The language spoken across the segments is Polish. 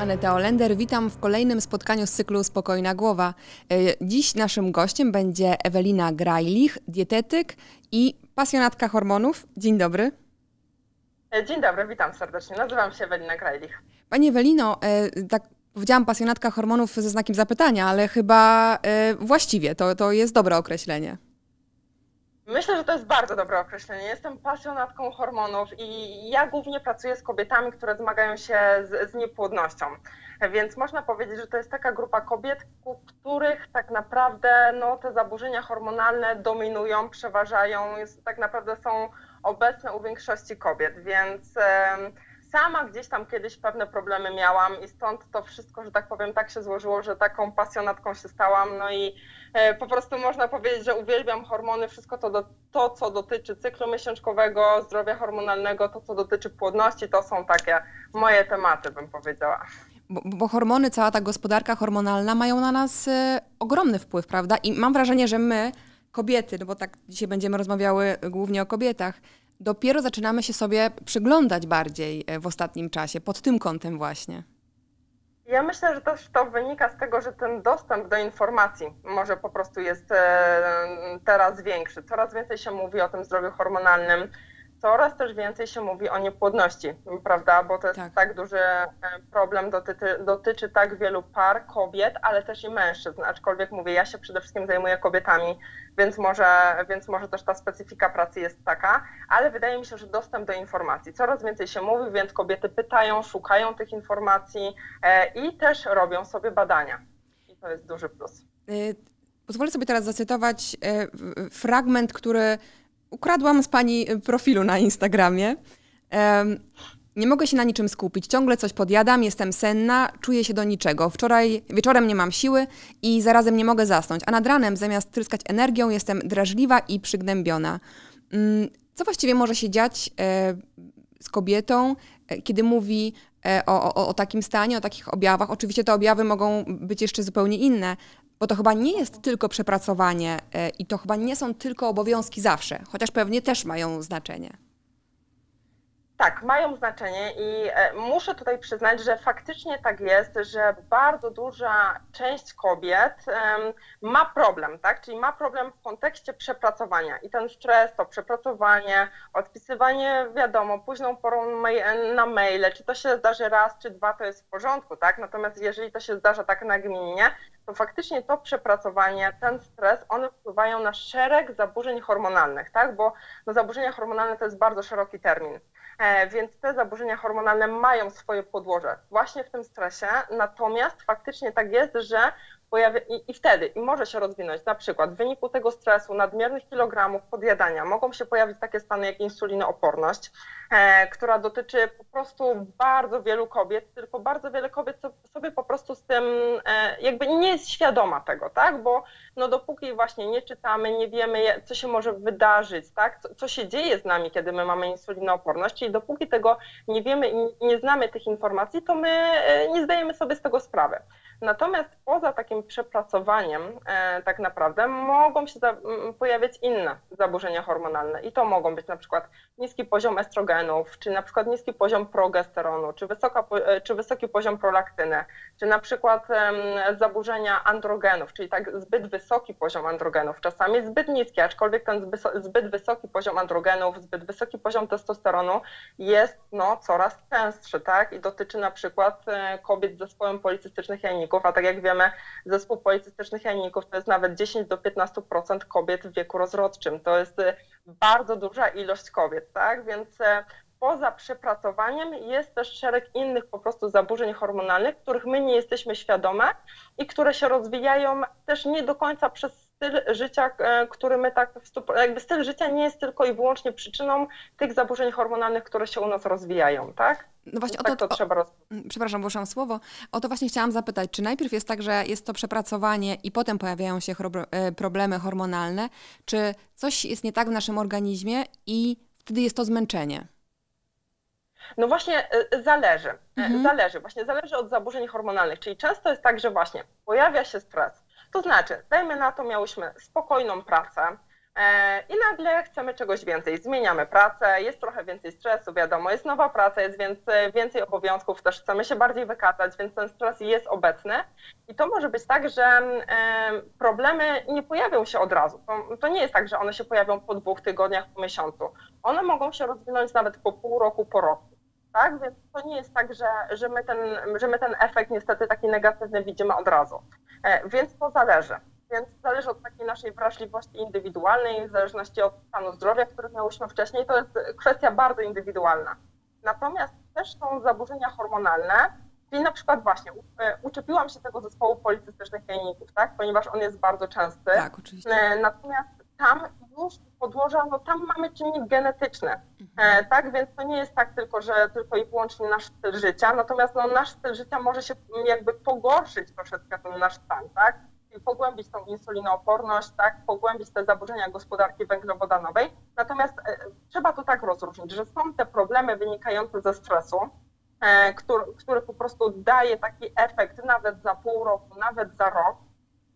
Aneta Olender, witam w kolejnym spotkaniu z cyklu Spokojna Głowa. E, Dziś naszym gościem będzie Ewelina Grajlich, dietetyk i pasjonatka hormonów. Dzień dobry. Dzień dobry, witam serdecznie. Nazywam się Ewelina Grajlich. Pani Ewelino, e, tak powiedziałam pasjonatka hormonów ze znakiem zapytania, ale chyba e, właściwie to, to jest dobre określenie. Myślę, że to jest bardzo dobre określenie. Jestem pasjonatką hormonów i ja głównie pracuję z kobietami, które zmagają się z, z niepłodnością. Więc można powiedzieć, że to jest taka grupa kobiet, u których tak naprawdę no, te zaburzenia hormonalne dominują, przeważają, jest, tak naprawdę są obecne u większości kobiet. Więc em, sama gdzieś tam kiedyś pewne problemy miałam i stąd to wszystko, że tak powiem, tak się złożyło, że taką pasjonatką się stałam. No i e, po prostu można powiedzieć, że uwielbiam hormony, wszystko to, do, to, co dotyczy cyklu miesiączkowego, zdrowia hormonalnego, to, co dotyczy płodności, to są takie moje tematy, bym powiedziała. Bo, bo hormony, cała ta gospodarka hormonalna mają na nas e, ogromny wpływ, prawda? I mam wrażenie, że my, kobiety, no bo tak dzisiaj będziemy rozmawiały głównie o kobietach, dopiero zaczynamy się sobie przyglądać bardziej e, w ostatnim czasie, pod tym kątem właśnie. Ja myślę, że też to wynika z tego, że ten dostęp do informacji może po prostu jest e, teraz większy. Coraz więcej się mówi o tym zdrowiu hormonalnym, coraz też więcej się mówi o niepłodności, prawda? Bo to jest Tak. tak, duży e, problem, dotyczy, dotyczy tak wielu par, kobiet, ale też i mężczyzn. Aczkolwiek mówię, ja się przede wszystkim zajmuję kobietami, więc może, więc może też ta specyfika pracy jest taka, ale wydaje mi się, że dostęp do informacji. Coraz więcej się mówi, więc kobiety pytają, szukają tych informacji e, i też robią sobie badania. I to jest duży plus. Y, Pozwolę sobie teraz zacytować e, fragment, który ukradłam z pani y, profilu na Instagramie. Nie mogę się na niczym skupić. Ciągle coś podjadam, jestem senna, czuję się do niczego. Wczoraj wieczorem nie mam siły i zarazem nie mogę zasnąć, a nad ranem zamiast tryskać energią jestem drażliwa i przygnębiona. Mm, Co właściwie może się dziać e, z kobietą, e, kiedy mówi e, o, o, o takim stanie, o takich objawach? Oczywiście te objawy mogą być jeszcze zupełnie inne, bo to chyba nie jest tylko przepracowanie e, i to chyba nie są tylko obowiązki zawsze, chociaż pewnie też mają znaczenie. Tak, mają znaczenie i e, muszę tutaj przyznać, że faktycznie tak jest, że bardzo duża część kobiet ma problem, tak? Czyli ma problem w kontekście przepracowania i ten stres, to przepracowanie, odpisywanie wiadomo, późną porą na maile, czy to się zdarzy raz, czy dwa, to jest w porządku, tak? Natomiast jeżeli to się zdarza tak nagminnie, to faktycznie to przepracowanie, ten stres, one wpływają na szereg zaburzeń hormonalnych, tak? Bo no, zaburzenia hormonalne to jest bardzo szeroki termin. E, Więc te zaburzenia hormonalne mają swoje podłoże właśnie w tym stresie, natomiast faktycznie tak jest, że pojawia i, i wtedy i może się rozwinąć. Na przykład w wyniku tego stresu, nadmiernych kilogramów, podjadania, mogą się pojawić takie stany jak insulinooporność, e, która dotyczy po prostu bardzo wielu kobiet, tylko bardzo wiele kobiet so- sobie po prostu z tym e, jakby nie jest świadoma tego, tak, bo no dopóki właśnie nie czytamy, nie wiemy, co się może wydarzyć, tak, co, co się dzieje z nami, kiedy my mamy insulinooporność i dopóki tego nie wiemy i nie znamy tych informacji, to my e, nie zdajemy sobie z tego sprawy. Natomiast poza takim przepracowaniem, e, tak naprawdę mogą się pojawiać inne zaburzenia hormonalne i to mogą być na przykład niski poziom estrogenów, czy na przykład niski poziom progesteronu, czy, wysoka, e, czy wysoki poziom prolaktyny, czy na przykład zaburzenia androgenów, czyli tak zbyt wysoki poziom androgenów, czasami zbyt niski, aczkolwiek ten zbyt wysoki poziom androgenów, zbyt wysoki poziom testosteronu jest no, coraz częstszy, tak? I dotyczy na przykład e, kobiet z zespołem policystycznych jajników, a tak jak wiemy, zespół policystycznych jajników to jest nawet 10 do 15% kobiet w wieku rozrodczym. To jest e, bardzo duża ilość kobiet, tak? Więc e, poza przepracowaniem jest też szereg innych po prostu zaburzeń hormonalnych, których my nie jesteśmy świadome i które się rozwijają też nie do końca przez styl życia, e, który my tak jakby styl życia nie jest tylko i wyłącznie przyczyną tych zaburzeń hormonalnych, które się u nas rozwijają, tak? No właśnie o tak to, to o, trzeba roz... Mm, Przepraszam, włożyłam słowo. O to właśnie chciałam zapytać, czy najpierw jest tak, że jest to przepracowanie i potem pojawiają się e, problemy hormonalne, czy coś jest nie tak w naszym organizmie i wtedy jest to zmęczenie? No właśnie y, zależy. Mhm. Zależy. Właśnie zależy od zaburzeń hormonalnych. Czyli często jest tak, że właśnie pojawia się stres. To znaczy, dajmy na to, miałyśmy spokojną pracę, E, I nagle chcemy czegoś więcej. Zmieniamy pracę, jest trochę więcej stresu, wiadomo, jest nowa praca, jest więcej, więcej obowiązków, też chcemy się bardziej wykazać, więc ten stres jest obecny. I to może być tak, że problemy nie pojawią się od razu. To, to nie jest tak, że one się pojawią po dwóch tygodniach, po miesiącu. One mogą się rozwinąć nawet po pół roku, po roku. Tak? Więc to nie jest tak, że, że, my ten, że my ten efekt niestety taki negatywny widzimy od razu. E, więc to zależy. Więc zależy od takiej naszej wrażliwości indywidualnej, w zależności od stanu zdrowia, który miałyśmy wcześniej, to jest kwestia bardzo indywidualna. Natomiast też są zaburzenia hormonalne, czyli na przykład właśnie e, uczepiłam się tego zespołu policystycznych jajników, tak, ponieważ on jest bardzo częsty. Tak, oczywiście. E, natomiast tam już podłoża, no tam mamy czynnik genetyczny, e, mhm. tak, więc to nie jest tak tylko, że tylko i wyłącznie nasz styl życia, natomiast no, nasz styl życia może się jakby pogorszyć troszeczkę ten nasz stan, tak, pogłębić tą insulinooporność, tak, pogłębić te zaburzenia gospodarki węglowodanowej. Natomiast e, trzeba to tak rozróżnić, że są te problemy wynikające ze stresu, e, który, który po prostu daje taki efekt nawet za pół roku, nawet za rok.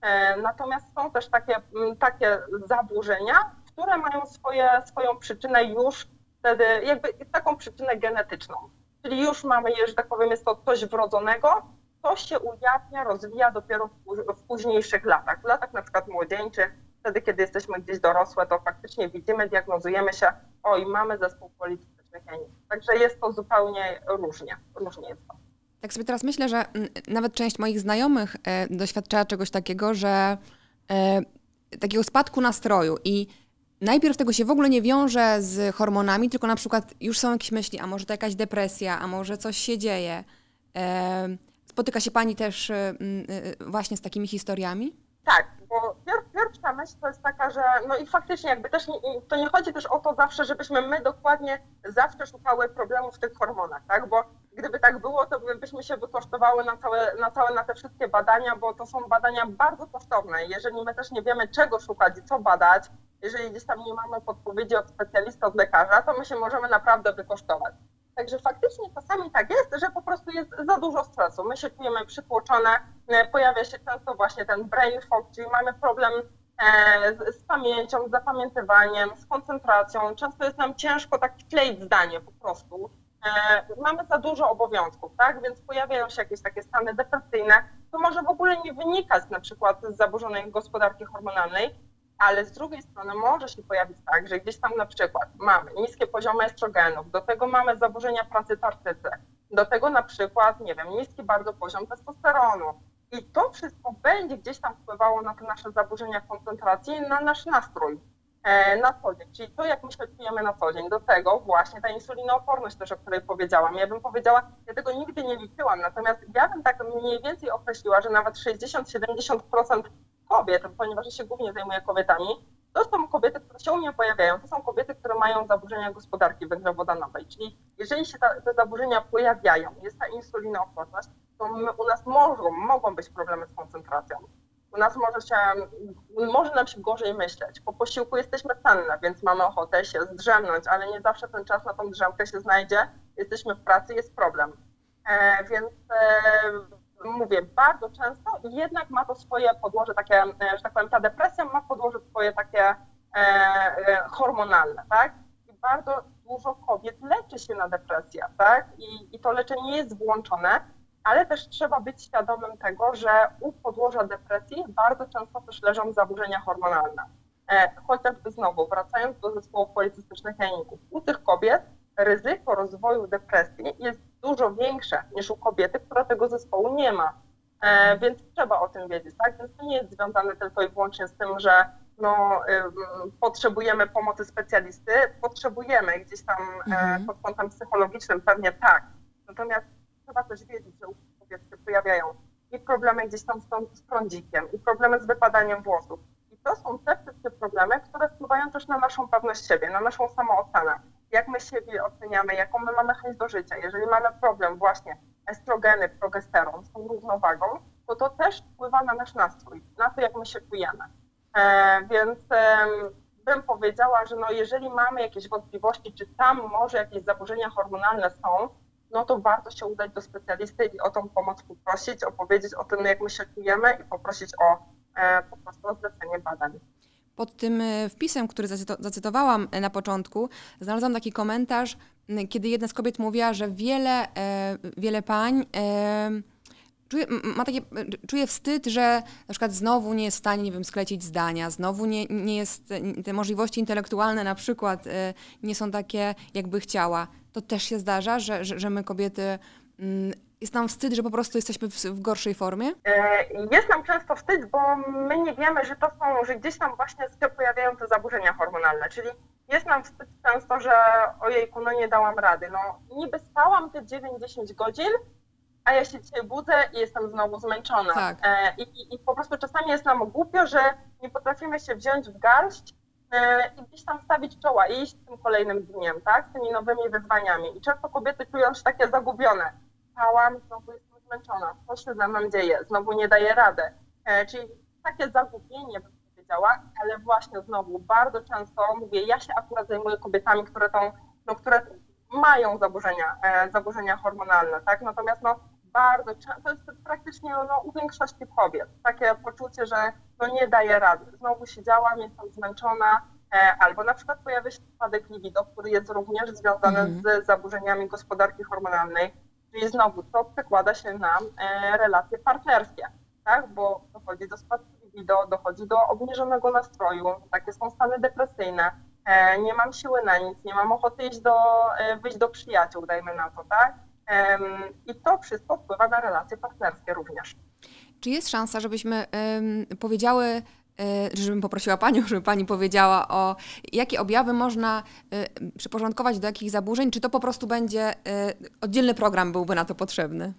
E, natomiast są też takie, takie zaburzenia, które mają swoje, swoją przyczynę już wtedy, jakby taką przyczynę genetyczną. Czyli już mamy, że tak powiem, jest to coś wrodzonego, to się ujawnia, rozwija dopiero w, późniejszych latach. W latach na przykład młodzieńczych, wtedy kiedy jesteśmy gdzieś dorosłe, to faktycznie widzimy, diagnozujemy się, oj, mamy zespół polistycznych janinów. Także jest to zupełnie różnie, różnie jest to. Tak sobie teraz myślę, że nawet część moich znajomych e, doświadczała czegoś takiego, że e, takiego spadku nastroju i najpierw tego się w ogóle nie wiąże z hormonami, tylko na przykład już są jakieś myśli, a może to jakaś depresja, a może coś się dzieje. E, Spotyka się Pani też właśnie z takimi historiami? Tak, bo pierwsza myśl to jest taka, że no i faktycznie jakby też nie, to nie chodzi też o to zawsze, żebyśmy my dokładnie zawsze szukały problemów w tych hormonach, tak? Bo gdyby tak było, to byśmy się wykosztowały na całe, na całe na te wszystkie badania, bo to są badania bardzo kosztowne. Jeżeli my też nie wiemy czego szukać i co badać, jeżeli gdzieś tam nie mamy podpowiedzi od specjalista, od lekarza, to my się możemy naprawdę wykosztować. Także faktycznie czasami tak jest, że po prostu jest za dużo stresu. My się czujemy przytłoczone, e, pojawia się często właśnie ten brain fog, czyli mamy problem e, z pamięcią, z zapamiętywaniem, z koncentracją. Często jest nam ciężko tak wkleić zdanie po prostu. E, mamy za dużo obowiązków, tak? Więc pojawiają się jakieś takie stany depresyjne. To może w ogóle nie wynikać na przykład z zaburzonej gospodarki hormonalnej, ale z drugiej strony może się pojawić tak, że gdzieś tam na przykład mamy niskie poziomy estrogenów, do tego mamy zaburzenia pracy tarczycy, do tego na przykład, nie wiem, niski bardzo poziom testosteronu. I to wszystko będzie gdzieś tam wpływało na te nasze zaburzenia koncentracji, na nasz nastrój e, na co dzień, czyli to, jak my się czujemy na co dzień. Do tego właśnie ta insulinooporność też, o której powiedziałam. Ja bym powiedziała, ja tego nigdy nie liczyłam, natomiast ja bym tak mniej więcej określiła, że nawet 60-70% kobiet, ponieważ ja się głównie zajmuję kobietami, to są kobiety, które się u mnie pojawiają, to są kobiety, które mają zaburzenia gospodarki węglowodanowej, czyli jeżeli się ta, te zaburzenia pojawiają, jest ta insulinooporność, to my, u nas mogą, mogą być problemy z koncentracją. U nas może, się, może nam się gorzej myśleć. Po posiłku jesteśmy cenne, więc mamy ochotę się zdrzemnąć, ale nie zawsze ten czas na tą drzemkę się znajdzie. Jesteśmy w pracy, jest problem. E, więc e, mówię, bardzo często jednak ma to swoje podłoże takie, e, że tak powiem, ta depresja ma podłoże swoje takie e, e, hormonalne, tak? I bardzo dużo kobiet leczy się na depresję, tak? I, I to leczenie jest włączone, ale też trzeba być świadomym tego, że u podłoża depresji bardzo często też leżą zaburzenia hormonalne. Chociażby znowu, wracając do zespołów policystycznych jajników, u tych kobiet ryzyko rozwoju depresji jest dużo większe niż u kobiety, która tego zespołu nie ma. E, więc trzeba o tym wiedzieć, tak? Więc to nie jest związane tylko i wyłącznie z tym, że no, y, potrzebujemy pomocy specjalisty, potrzebujemy gdzieś tam e, mhm. pod kątem psychologicznym pewnie tak. Natomiast trzeba też wiedzieć, że u kobiet się pojawiają i problemy gdzieś tam z, z prądzikiem, i problemy z wypadaniem włosów. I to są te wszystkie problemy, które wpływają też na naszą pewność siebie, na naszą samoocenę jak my siebie oceniamy, jaką my mamy chęć do życia. Jeżeli mamy problem właśnie estrogeny, progesteron z tą równowagą, to to też wpływa na nasz nastrój, na to, jak my się czujemy. E, więc e, bym powiedziała, że no jeżeli mamy jakieś wątpliwości, czy tam może jakieś zaburzenia hormonalne są, no to warto się udać do specjalisty i o tą pomoc poprosić, opowiedzieć o tym, jak my się czujemy i poprosić o e, po prostu o zlecenie badań. Pod tym e, wpisem, który zacytowałam na początku, znalazłam taki komentarz, kiedy jedna z kobiet mówiła, że wiele, wiele pań czuje, ma takie, czuje wstyd, że na przykład znowu nie jest w stanie, nie wiem, sklecić zdania, znowu nie, nie jest, te możliwości intelektualne na przykład nie są takie, jakby chciała. To też się zdarza, że, że, że my kobiety jest nam wstyd, że po prostu jesteśmy w, w, gorszej formie? E, jest nam często wstyd, bo my nie wiemy, że to są, że gdzieś tam właśnie się pojawiają te zaburzenia hormonalne, czyli jest nam wstyd często, że ojejku, no nie dałam rady. No niby spałam te 9-10 godzin, a ja się dzisiaj budzę i jestem znowu zmęczona. Tak. E, I, i, I po prostu czasami jest nam głupio, że nie potrafimy się wziąć w garść e, i gdzieś tam stawić czoła i iść tym kolejnym dniem, tak? Tymi nowymi wyzwaniami. I często kobiety czują się takie zagubione spałam, znowu jestem zmęczona, co się ze mną dzieje, znowu nie daję rady. E, czyli takie zagubienie, bym powiedziała, ale właśnie znowu bardzo często mówię, ja się akurat zajmuję kobietami, które, tą, no, które mają zaburzenia, e, zaburzenia hormonalne, tak? Natomiast no, bardzo często, to jest praktycznie no, u większości kobiet, takie poczucie, że no, nie daję rady. Znowu siedziałam, jestem zmęczona, e, albo na przykład pojawia się spadek libido, który jest również związany mm. z zaburzeniami gospodarki hormonalnej, Czyli znowu to przekłada się na e, relacje partnerskie, tak? bo dochodzi do spadku libido, dochodzi do obniżonego nastroju, takie są stany depresyjne, e, nie mam siły na nic, nie mam ochoty iść do, e, wyjść do przyjaciół, dajmy na to, tak? I to wszystko wpływa na relacje partnerskie również. Czy jest szansa, żebyśmy powiedziały żebym poprosiła Panią, żeby Pani powiedziała o jakie objawy można e, przyporządkować do jakich zaburzeń, czy to po prostu będzie e, oddzielny program byłby na to potrzebny?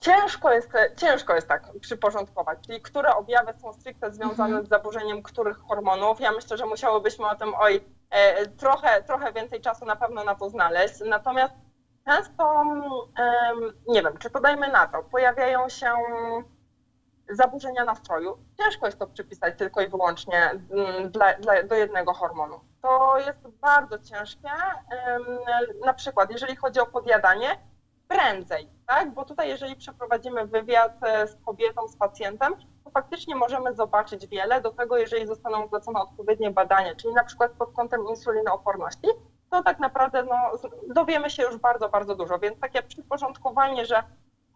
Ciężko jest, ciężko jest tak przyporządkować, czyli które objawy są stricte związane mhm. z zaburzeniem których hormonów. Ja myślę, że musiałybyśmy o tym oj, trochę, trochę więcej czasu na pewno na to znaleźć. Natomiast często, nie wiem, czy podajmy na to, pojawiają się zaburzenia nastroju. Ciężko jest to przypisać tylko i wyłącznie mm, dla, dla, do jednego hormonu. To jest bardzo ciężkie. Na przykład, jeżeli chodzi o podjadanie, prędzej, tak? Bo tutaj, jeżeli przeprowadzimy wywiad e, z kobietą, z pacjentem, to faktycznie możemy zobaczyć wiele. Do tego, jeżeli zostaną zlecone odpowiednie badania, czyli na przykład pod kątem insulinooporności, to tak naprawdę no, dowiemy się już bardzo, bardzo dużo. Więc takie przyporządkowanie, że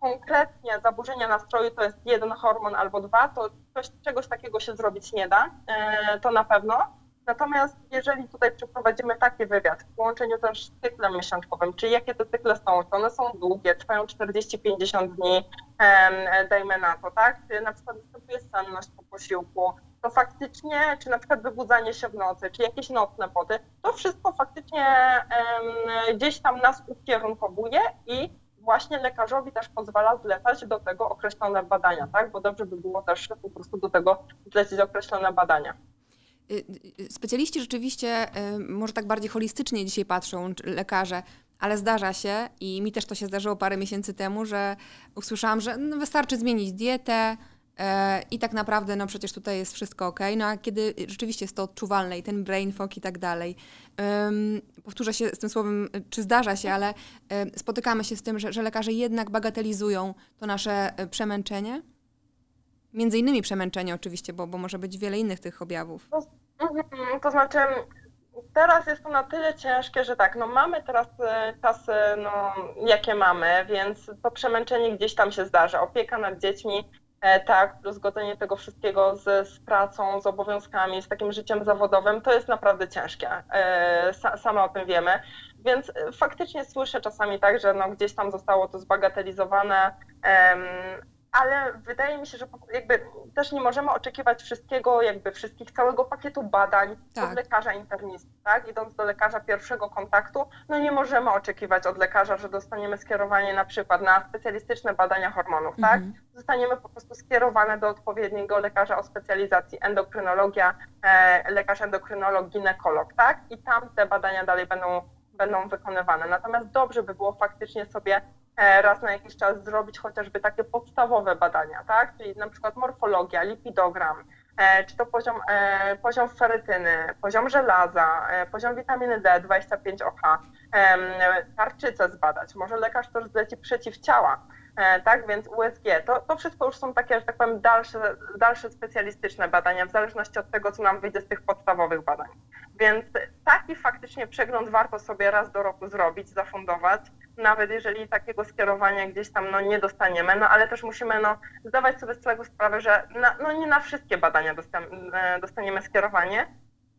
konkretnie zaburzenia nastroju to jest jeden hormon albo dwa, to coś, czegoś takiego się zrobić nie da, e, to na pewno. Natomiast jeżeli tutaj przeprowadzimy taki wywiad w połączeniu też z cyklem miesiączkowym, czyli jakie te cykle są, czy one są długie, trwają 40-50 dni, dajmy na to, tak? Czy na przykład występuje senność po posiłku, to faktycznie, czy na przykład wybudzanie się w nocy, czy jakieś nocne poty, to wszystko faktycznie gdzieś tam nas ukierunkowuje i właśnie lekarzowi też pozwala zlecać do tego określone badania, tak? Bo dobrze by było też po prostu do tego zlecić określone badania. Y, y, specjaliści rzeczywiście y, może tak bardziej holistycznie dzisiaj patrzą, lekarze, ale zdarza się i mi też to się zdarzyło parę miesięcy temu, że usłyszałam, że no wystarczy zmienić dietę, I tak naprawdę, no przecież tutaj jest wszystko ok. No a kiedy rzeczywiście jest to odczuwalne i ten brain fog i tak dalej. Um, powtórzę się z tym słowem, czy zdarza się, ale um, spotykamy się z tym, że, że lekarze jednak bagatelizują to nasze e, przemęczenie. Między innymi przemęczenie oczywiście, bo, bo może być wiele innych tych objawów. To, mhm, to znaczy, teraz jest to na tyle ciężkie, że tak, no mamy teraz e, czasy, no, jakie mamy, więc to przemęczenie gdzieś tam się zdarza. Opieka nad dziećmi E, tak, plus godzenie tego wszystkiego z, z, pracą, z obowiązkami, z takim życiem zawodowym, to jest naprawdę ciężkie. E, same o tym wiemy. Więc e, faktycznie słyszę czasami tak, że no gdzieś tam zostało to zbagatelizowane ale wydaje mi się, że jakby też nie możemy oczekiwać wszystkiego, jakby wszystkich, całego pakietu badań tak. od lekarza internisty, tak? Idąc do lekarza pierwszego kontaktu, no nie możemy oczekiwać od lekarza, że dostaniemy skierowanie na przykład na specjalistyczne badania hormonów, tak? mhm. Zostaniemy po prostu skierowane do odpowiedniego lekarza o specjalizacji endokrynologia, e, lekarz endokrynolog, ginekolog, tak? I tam te badania dalej będą będą wykonywane. Natomiast dobrze by było faktycznie sobie raz na jakiś czas zrobić chociażby takie podstawowe badania, tak? Czyli na przykład morfologia, lipidogram, e, czy to poziom, e, poziom ferytyny, poziom żelaza, poziom witaminy D, 25 OH, tarczycę zbadać, może lekarz też zleci przeciwciała, E, tak, więc USG, to, to wszystko już są takie, że tak powiem, dalsze, dalsze specjalistyczne badania, w zależności od tego, co nam wyjdzie z tych podstawowych badań. Więc taki faktycznie przegląd warto sobie raz do roku zrobić, zafundować, nawet jeżeli takiego skierowania gdzieś tam no, nie dostaniemy, no ale też musimy no, zdawać sobie z tego sprawę, że na, no, nie na wszystkie badania e, dostaniemy skierowanie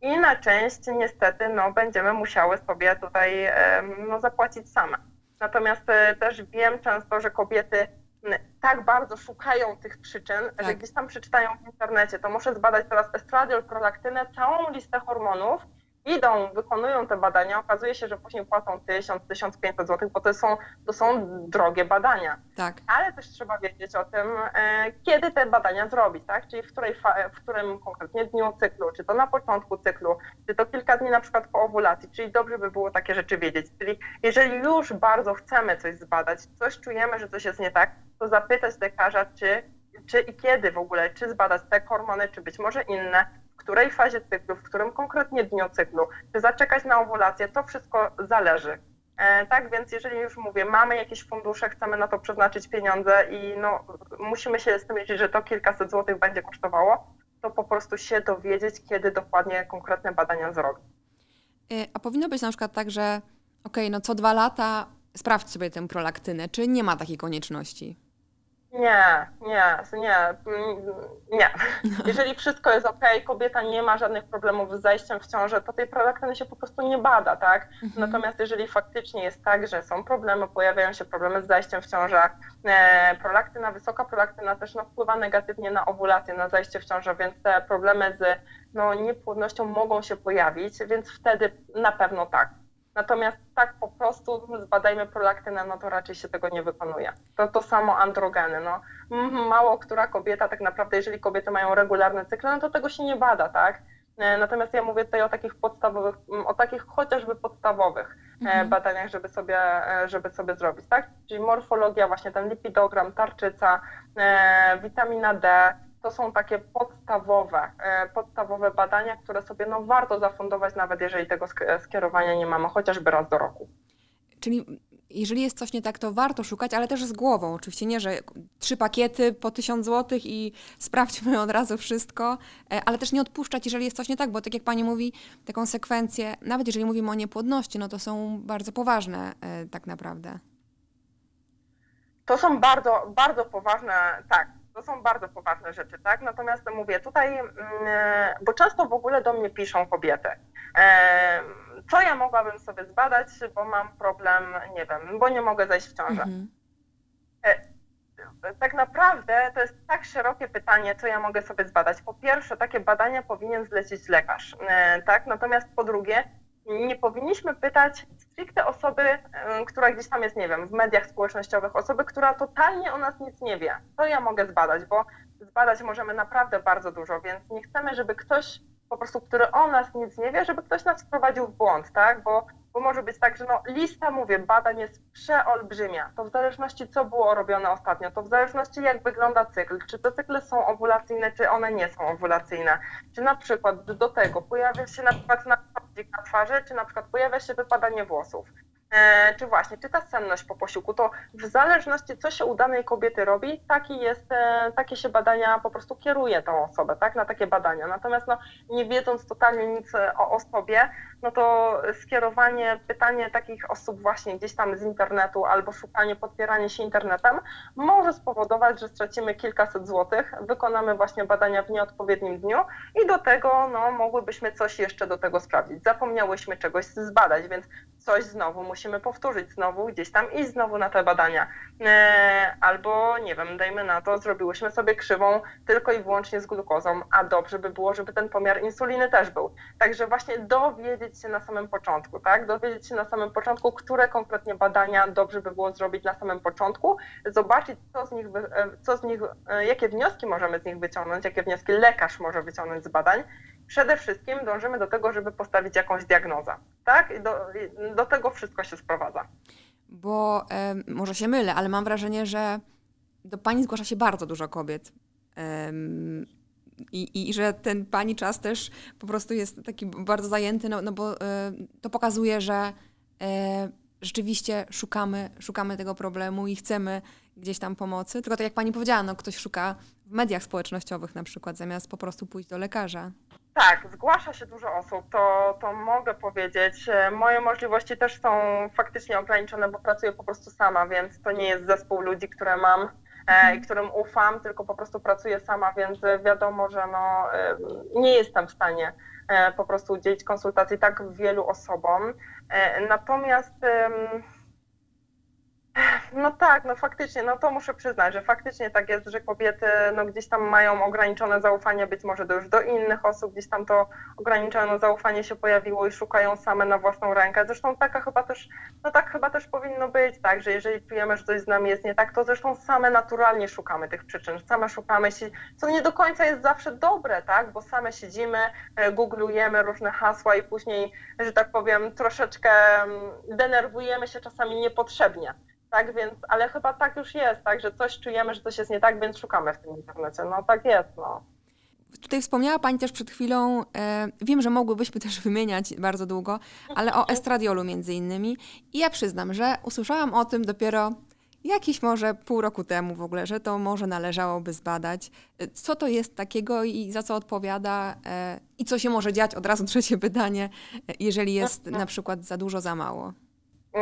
i na część niestety no, będziemy musiały sobie tutaj no, zapłacić same. Natomiast e, też wiem często, że kobiety tak bardzo szukają tych przyczyn, tak. że gdzieś tam przeczytają w internecie, to muszę zbadać teraz estradiol, prolaktynę, całą listę hormonów idą, wykonują te badania, okazuje się, że później płacą 1000, 1500 zł, bo to są, to są drogie badania. Tak. Ale też trzeba wiedzieć o tym, e, kiedy te badania zrobić, tak? Czyli w, której w którym konkretnie dniu cyklu, czy to na początku cyklu, czy to kilka dni na przykład po ovulacji, czyli dobrze by było takie rzeczy wiedzieć. Czyli jeżeli już bardzo chcemy coś zbadać, coś czujemy, że coś jest nie tak, to zapytać lekarza, czy czy i kiedy w ogóle, czy zbadać te hormony, czy być może inne, której fazie cyklu, w którym konkretnie dniu cyklu, czy zaczekać na owulację, to wszystko zależy. E, tak więc jeżeli już mówię, mamy jakieś fundusze, chcemy na to przeznaczyć pieniądze i no, musimy się z tym liczyć, że to kilkaset złotych będzie kosztowało, to po prostu się dowiedzieć, kiedy dokładnie konkretne badania zrobić. E, a powinno być na przykład tak, że okej, okay, no co dwa lata sprawdź sobie tę prolaktynę, czy nie ma takiej konieczności? Nie, nie, nie, nie. Jeżeli wszystko jest ok, kobieta nie ma żadnych problemów z zajściem w ciążę, to tej prolaktyny się po prostu nie bada, tak? Mhm. Natomiast jeżeli faktycznie jest tak, że są problemy, pojawiają się problemy z zajściem w ciążę, e, prolaktyna, wysoka prolaktyna też no, wpływa negatywnie na owulację, na zajście w ciążę, więc te problemy z no, niepłodnością mogą się pojawić, więc wtedy na pewno tak. Natomiast tak po prostu zbadajmy prolaktynę, no to raczej się tego nie wykonuje. To to samo androgeny. No. Mało która kobieta tak naprawdę, jeżeli kobiety mają regularne cykle, no to tego się nie bada, tak? E, natomiast ja mówię tutaj o takich podstawowych, o takich chociażby podstawowych e, mhm. badaniach, żeby sobie, e, żeby sobie zrobić, tak? Czyli morfologia, właśnie ten lipidogram, tarczyca, witamina D, to są takie podstawowe, e, podstawowe badania, które sobie no, warto zafundować, nawet jeżeli tego skierowania nie mamy, chociażby raz do roku. Czyli jeżeli jest coś nie tak, to warto szukać, ale też z głową. Oczywiście nie, że trzy pakiety po tysiąc złotych i sprawdźmy od razu wszystko, e, ale też nie odpuszczać, jeżeli jest coś nie tak, bo tak jak pani mówi, te konsekwencje, nawet jeżeli mówimy o niepłodności, no to są bardzo poważne e, tak naprawdę. To są bardzo, bardzo poważne, tak, to są bardzo poważne rzeczy, tak? Natomiast mówię tutaj, mm, bo często w ogóle do mnie piszą kobiety. E, co ja mogłabym sobie zbadać, bo mam problem, nie wiem, bo nie mogę zejść w ciążę. Mhm. E, tak naprawdę to jest tak szerokie pytanie, co ja mogę sobie zbadać. Po pierwsze, takie badania powinien zlecić lekarz, e, tak? Natomiast po drugie, nie powinniśmy pytać stricte osoby, która gdzieś tam jest, nie wiem, w mediach społecznościowych, osoby, która totalnie o nas nic nie wie. To ja mogę zbadać, bo zbadać możemy naprawdę bardzo dużo, więc nie chcemy, żeby ktoś po prostu, który o nas nic nie wie, żeby ktoś nas wprowadził w błąd, tak? Bo, bo może być tak, że no, lista, mówię, badań jest przeolbrzymia. To w zależności, co było robione ostatnio, to w zależności, jak wygląda cykl, czy te cykle są owulacyjne, czy one nie są owulacyjne, czy na przykład do tego pojawia się na przykład na twarzy, czy na przykład pojawia się wypadanie włosów. E, czy właśnie, czy ta senność po posiłku, to w zależności co się u danej kobiety robi, taki jest, e, takie się badania po prostu kieruje tą osobę, tak, na takie badania. Natomiast no, nie wiedząc totalnie nic o osobie, no to skierowanie, pytanie takich osób właśnie gdzieś tam z internetu albo szukanie, podpieranie się internetem może spowodować, że stracimy kilkaset złotych, wykonamy właśnie badania w nieodpowiednim dniu i do tego no, mogłybyśmy coś jeszcze do tego sprawdzić. Zapomniałyśmy czegoś zbadać, więc coś znowu musimy powtórzyć, znowu gdzieś tam iść znowu na te badania. E, albo, nie wiem, dajmy na to, zrobiłyśmy sobie krzywą tylko i wyłącznie z glukozą, a dobrze by było, żeby ten pomiar insuliny też był. Także właśnie dowiedzieć się na samym początku, tak? Dowiedzieć się na samym początku, które konkretnie badania dobrze by było zrobić na samym początku, zobaczyć, co z nich, e, co z nich e, jakie wnioski możemy z nich wyciągnąć, jakie wnioski lekarz może wyciągnąć z badań, przede wszystkim dążymy do tego, żeby postawić jakąś diagnozę. Tak? do, do tego wszystko się sprowadza. Bo e, może się mylę, ale mam wrażenie, że do pani zgłasza się bardzo dużo kobiet. E, i, I że ten pani czas też po prostu jest taki bardzo zajęty, no, no bo e, to pokazuje, że rzeczywiście szukamy, szukamy tego problemu i chcemy gdzieś tam pomocy. Tylko tak jak pani powiedziała, no ktoś szuka w mediach społecznościowych na przykład, zamiast po prostu pójść do lekarza. Tak, zgłasza się dużo osób, to, to mogę powiedzieć. Moje możliwości też są faktycznie ograniczone, bo pracuję po prostu sama, więc to nie jest zespół ludzi, które mam i mhm. którym ufam, tylko po prostu pracuję sama, więc wiadomo, że no, nie jestem w stanie e, po prostu udzielić konsultacji tak wielu osobom. E, natomiast no tak, no faktycznie, no to muszę przyznać, że faktycznie tak jest, że kobiety no gdzieś tam mają ograniczone zaufanie być może do już do innych osób, gdzieś tam to ograniczone zaufanie się pojawiło i szukają same na własną rękę. Zresztą taka chyba też, no tak chyba też powinno być, tak, że jeżeli czujemy, że coś z nami jest nie tak, to zresztą same naturalnie szukamy tych przyczyn, same szukamy, co nie do końca jest zawsze dobre, tak, bo same siedzimy, e, googlujemy różne hasła i później, że tak powiem, troszeczkę mm, denerwujemy się czasami niepotrzebnie. Tak więc, ale chyba tak już jest, tak, że coś czujemy, że coś jest nie tak, więc szukamy w tym internecie. No tak jest, no. Tutaj wspomniała Pani też przed chwilą, e, wiem, że mogłybyśmy też wymieniać bardzo długo, ale o estradiolu między innymi. I ja przyznam, że usłyszałam o tym dopiero jakieś może pół roku temu w ogóle, że to może należałoby zbadać. E, co to jest takiego i za co odpowiada e, i co się może dziać, od razu trzecie pytanie, e, jeżeli jest na przykład za dużo, za mało.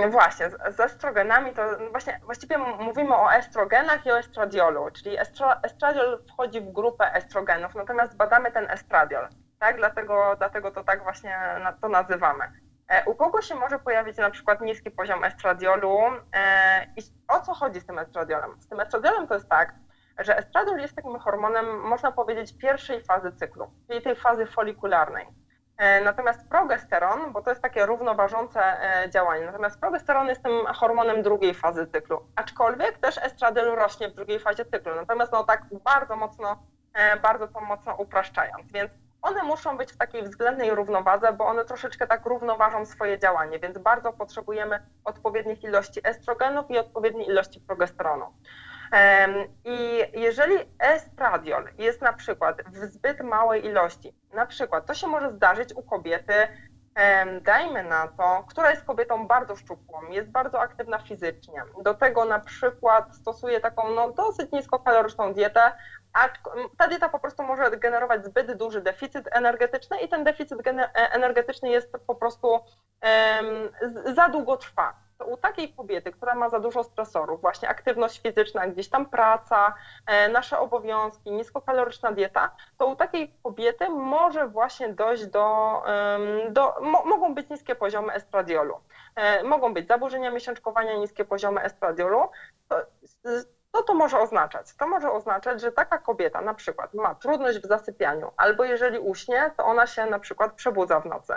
Właśnie, z estrogenami to właśnie właściwie mówimy o estrogenach i o estradiolu, czyli estro, estradiol wchodzi w grupę estrogenów, natomiast badamy ten estradiol, tak? Dlatego, dlatego to tak właśnie to nazywamy. E, u kogo się może pojawić na przykład niski poziom estradiolu e, i o co chodzi z tym estradiolem? Z tym estradiolem to jest tak, że estradiol jest takim hormonem, można powiedzieć, pierwszej fazy cyklu, czyli tej fazy folikularnej. E, natomiast progesteron, bo to jest takie równoważące e, działanie, natomiast progesteron jest tym hormonem drugiej fazy cyklu, aczkolwiek też estradiol rośnie w drugiej fazie cyklu, natomiast no tak bardzo mocno, e, bardzo to mocno upraszczając, więc one muszą być w takiej względnej równowadze, bo one troszeczkę tak równoważą swoje działanie, więc bardzo potrzebujemy odpowiednich ilości estrogenów i odpowiedniej ilości progesteronu. I jeżeli estradiol jest na przykład w zbyt małej ilości, na przykład to się może zdarzyć u kobiety, dajmy na to, która jest kobietą bardzo szczupłą, jest bardzo aktywna fizycznie, do tego na przykład stosuje taką no, dosyć niskokaloryczną dietę, a ta dieta po prostu może generować zbyt duży deficyt energetyczny i ten deficyt e, energetyczny jest po prostu um, za długo trwa u takiej kobiety, która ma za dużo stresorów, właśnie aktywność fizyczna, gdzieś tam praca, e, nasze obowiązki, niskokaloryczna dieta, to u takiej kobiety może właśnie dojść do, do mogą być niskie poziomy estradiolu. E, mogą być zaburzenia miesiączkowania, niskie poziomy estradiolu. Co to może oznaczać? To może oznaczać, że taka kobieta na przykład ma trudność w zasypianiu, albo jeżeli uśnie, to ona się na przykład przebudza w nocy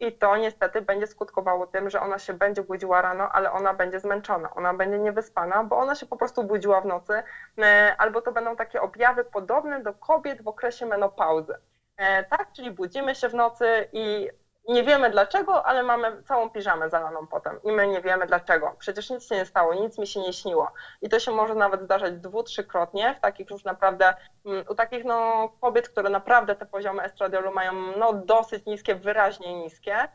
i to niestety będzie skutkowało tym, że ona się będzie budziła rano, ale ona będzie zmęczona, ona będzie niewyspana, bo ona się po prostu budziła w nocy, e, albo to będą takie objawy podobne do kobiet w okresie menopauzy. E, tak, czyli budzimy się w nocy i nie wiemy dlaczego, ale mamy całą piżamę zalaną potem i my nie wiemy dlaczego. Przecież nic się nie stało, nic mi się nie śniło. I to się może nawet zdarzać dwu, trzykrotnie w takich już naprawdę, mm, u takich no, kobiet, które naprawdę te poziomy estradiolu mają no, dosyć niskie, wyraźnie niskie.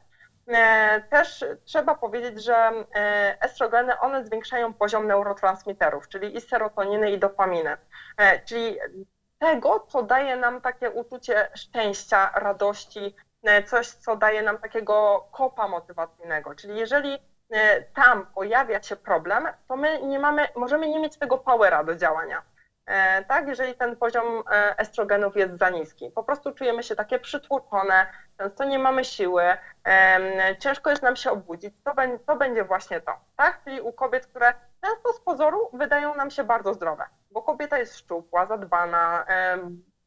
E, też trzeba powiedzieć, że e, estrogeny, one zwiększają poziom neurotransmiterów, czyli i serotoniny, i dopaminy. E, czyli tego, co daje nam takie uczucie szczęścia, radości, coś, co daje nam takiego kopa motywacyjnego. Czyli jeżeli e, tam pojawia się problem, to my nie mamy, możemy nie mieć tego powera do działania. E, tak, jeżeli ten poziom estrogenów jest za niski. Po prostu czujemy się takie przytłoczone, często nie mamy siły, ciężko jest nam się obudzić, to będzie właśnie to. Tak? Czyli u kobiet, które często z pozoru wydają nam się bardzo zdrowe, bo kobieta jest szczupła, zadbana,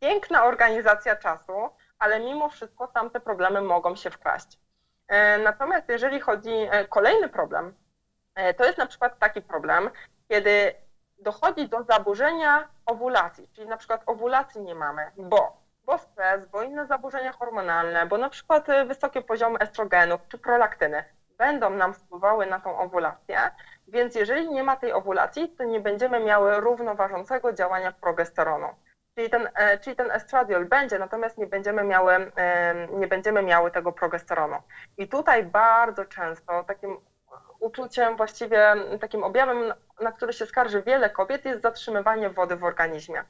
piękna organizacja czasu, ale mimo wszystko tam te problemy mogą się wkraść. E, natomiast jeżeli chodzi e, kolejny problem, e, to jest na przykład taki problem, kiedy dochodzi do zaburzenia owulacji, czyli na przykład owulacji nie mamy, bo, bo stres, bo inne zaburzenia hormonalne, bo na przykład wysokie poziomy estrogenów czy prolaktyny będą nam wpływały na tą owulację, więc jeżeli nie ma tej owulacji, to nie będziemy miały równoważącego działania progesteronu. Czyli ten, e, czyli ten estradiol będzie, natomiast nie będziemy, miały, nie będziemy miały tego progesteronu. I tutaj bardzo często takim uczuciem, właściwie takim objawem, na który się skarży wiele kobiet, jest zatrzymywanie wody w organizmie.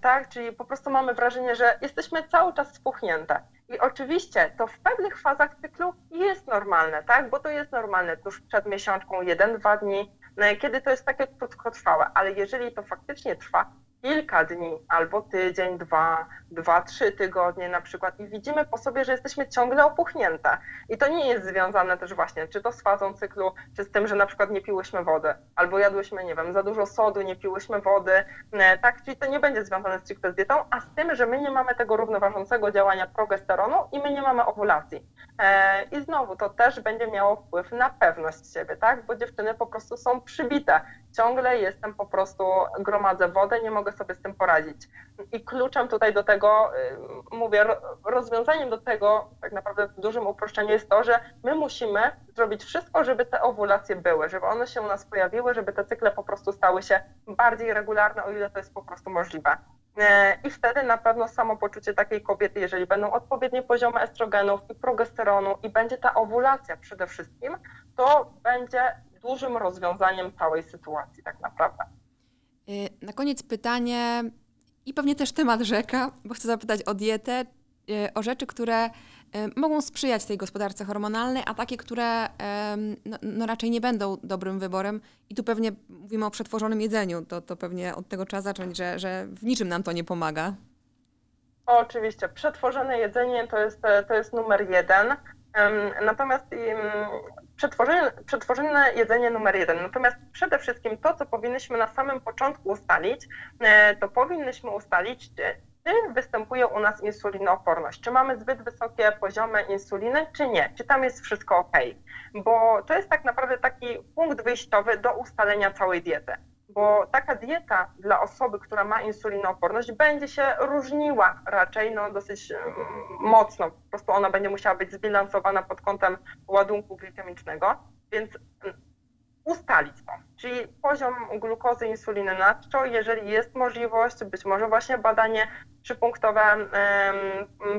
Tak, czyli po prostu mamy wrażenie, że jesteśmy cały czas spuchnięte. I oczywiście to w pewnych fazach cyklu jest normalne, tak? Bo to jest normalne tuż przed miesiączką, jeden, dwa dni, no kiedy to jest takie krótkotrwałe, ale jeżeli to faktycznie trwa kilka dni, albo tydzień, dwa, dwa, trzy tygodnie na przykład i widzimy po sobie, że jesteśmy ciągle opuchnięte. I to nie jest związane też właśnie, czy to z fazą cyklu, czy z tym, że na przykład nie piłyśmy wody, albo jadłyśmy, nie wiem, za dużo sodu, nie piłyśmy wody, e, tak, czyli to nie będzie związane stricte z dietą, a z tym, że my nie mamy tego równoważącego działania progesteronu i my nie mamy ovulacji. E, I znowu to też będzie miało wpływ na pewność siebie, tak, bo dziewczyny po prostu są przybite. Ciągle jestem po prostu, gromadzę wodę, nie mogę sobie z tym poradzić. I kluczem tutaj do tego, y, mówię, rozwiązaniem do tego, tak naprawdę w dużym uproszczeniu jest to, że my musimy zrobić wszystko, żeby te owulacje były, żeby one się u nas pojawiły, żeby te cykle po prostu stały się bardziej regularne, o ile to jest po prostu możliwe. E, I wtedy na pewno samopoczucie takiej kobiety, jeżeli będą odpowiednie poziomy estrogenów i progesteronu i będzie ta owulacja przede wszystkim, to będzie dużym rozwiązaniem całej sytuacji tak naprawdę. Y, na koniec pytanie i pewnie też temat rzeka, bo chcę zapytać o dietę, y, o rzeczy, które y, mogą sprzyjać tej gospodarce hormonalnej, a takie, które no, no, raczej nie będą dobrym wyborem. I tu pewnie mówimy o przetworzonym jedzeniu, to, to pewnie od tego trzeba zacząć, że, że w niczym nam to nie pomaga. Oczywiście, przetworzone jedzenie to jest, to jest numer jeden. Natomiast przetworzone, przetworzone jedzenie numer jeden. Natomiast przede wszystkim to, co powinnyśmy na samym początku ustalić, e, to powinnyśmy ustalić, czy, czy występuje u nas insulinooporność, czy mamy zbyt wysokie poziomy insuliny, czy nie, czy tam jest wszystko ok. Bo to jest tak naprawdę taki punkt wyjściowy do ustalenia całej diety bo taka dieta dla osoby, która ma insulinooporność, będzie się różniła raczej no, dosyć mm, mocno. Po prostu ona będzie musiała być zbilansowana pod kątem ładunku glikemicznego, więc mm, ustalić to, czyli poziom glukozy, insuliny nadczo, jeżeli jest możliwość, być może właśnie badanie trzypunktowe,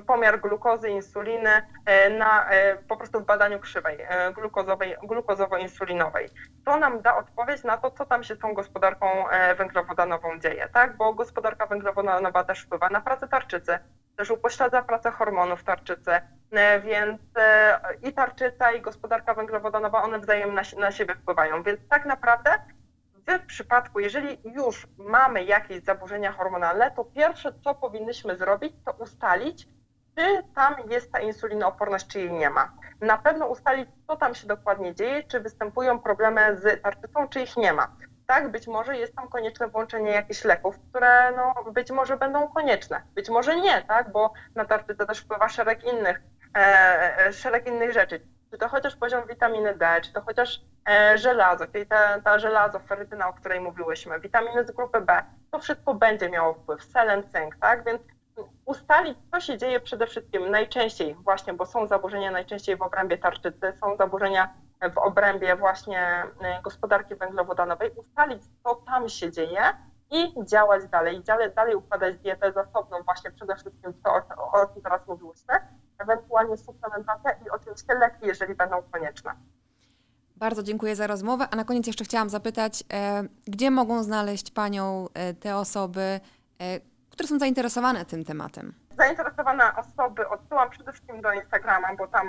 pomiar glukozy, insuliny e, na, e, po prostu w badaniu krzywej e, glukozowej, glukozowo-insulinowej. To nam da odpowiedź na to, co tam się z tą gospodarką węglowodanową dzieje, tak? Bo gospodarka węglowodanowa też wpływa na pracę tarczycy, też upośledza pracę hormonów tarczycy, więc i tarczyca, i gospodarka węglowodanowa, one wzajemnie na siebie wpływają. Więc tak naprawdę w przypadku, jeżeli już mamy jakieś zaburzenia hormonalne, to pierwsze, co powinnyśmy zrobić, to ustalić, czy tam jest ta insulinooporność, czy jej nie ma. Na pewno ustalić, co tam się dokładnie dzieje, czy występują problemy z tarczycą, czy ich nie ma. Tak, być może jest tam konieczne włączenie jakichś leków, które no, być może będą konieczne, być może nie, tak, bo na tarczycę też wpływa szereg innych, e, e szereg innych rzeczy czy to chociaż poziom witaminy D, czy to chociaż e, żelazo, czyli ta, ta żelazo, ferytyna, o której mówiłyśmy, witaminy z grupy B, to wszystko będzie miało wpływ, selen, cynk, tak? Więc ustalić, co się dzieje przede wszystkim najczęściej właśnie, bo są zaburzenia najczęściej w obrębie tarczycy, są zaburzenia w obrębie właśnie e, gospodarki węglowodanowej, ustalić, co tam się dzieje i działać dalej, dalej, dalej układać dietę zasobną właśnie przede wszystkim to, o, o czym teraz mówiłyśmy, ewentualnie suplementacja i oczywiście leki, jeżeli będą konieczne. Bardzo dziękuję za rozmowę. A na koniec jeszcze chciałam zapytać, e, gdzie mogą znaleźć Panią e, te osoby, e, które są zainteresowane tym tematem? Zainteresowane osoby odsyłam przede wszystkim do Instagrama, bo tam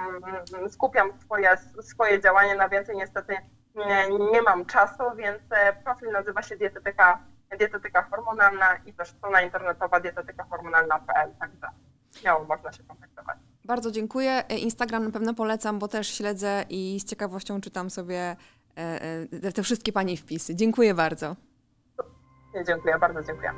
mm, skupiam swoje, swoje działanie. Na więcej niestety nie, nie mam czasu, więc profil nazywa się dietetyka, dietetyka hormonalna i też strona internetowa dietetyka hormonalna.pl. Także śmiało można się kontaktować. Bardzo dziękuję. E, Instagram na pewno polecam, bo też śledzę i z ciekawością czytam sobie e, e, te wszystkie Pani wpisy. Dziękuję bardzo. Dziękuję, bardzo dziękuję.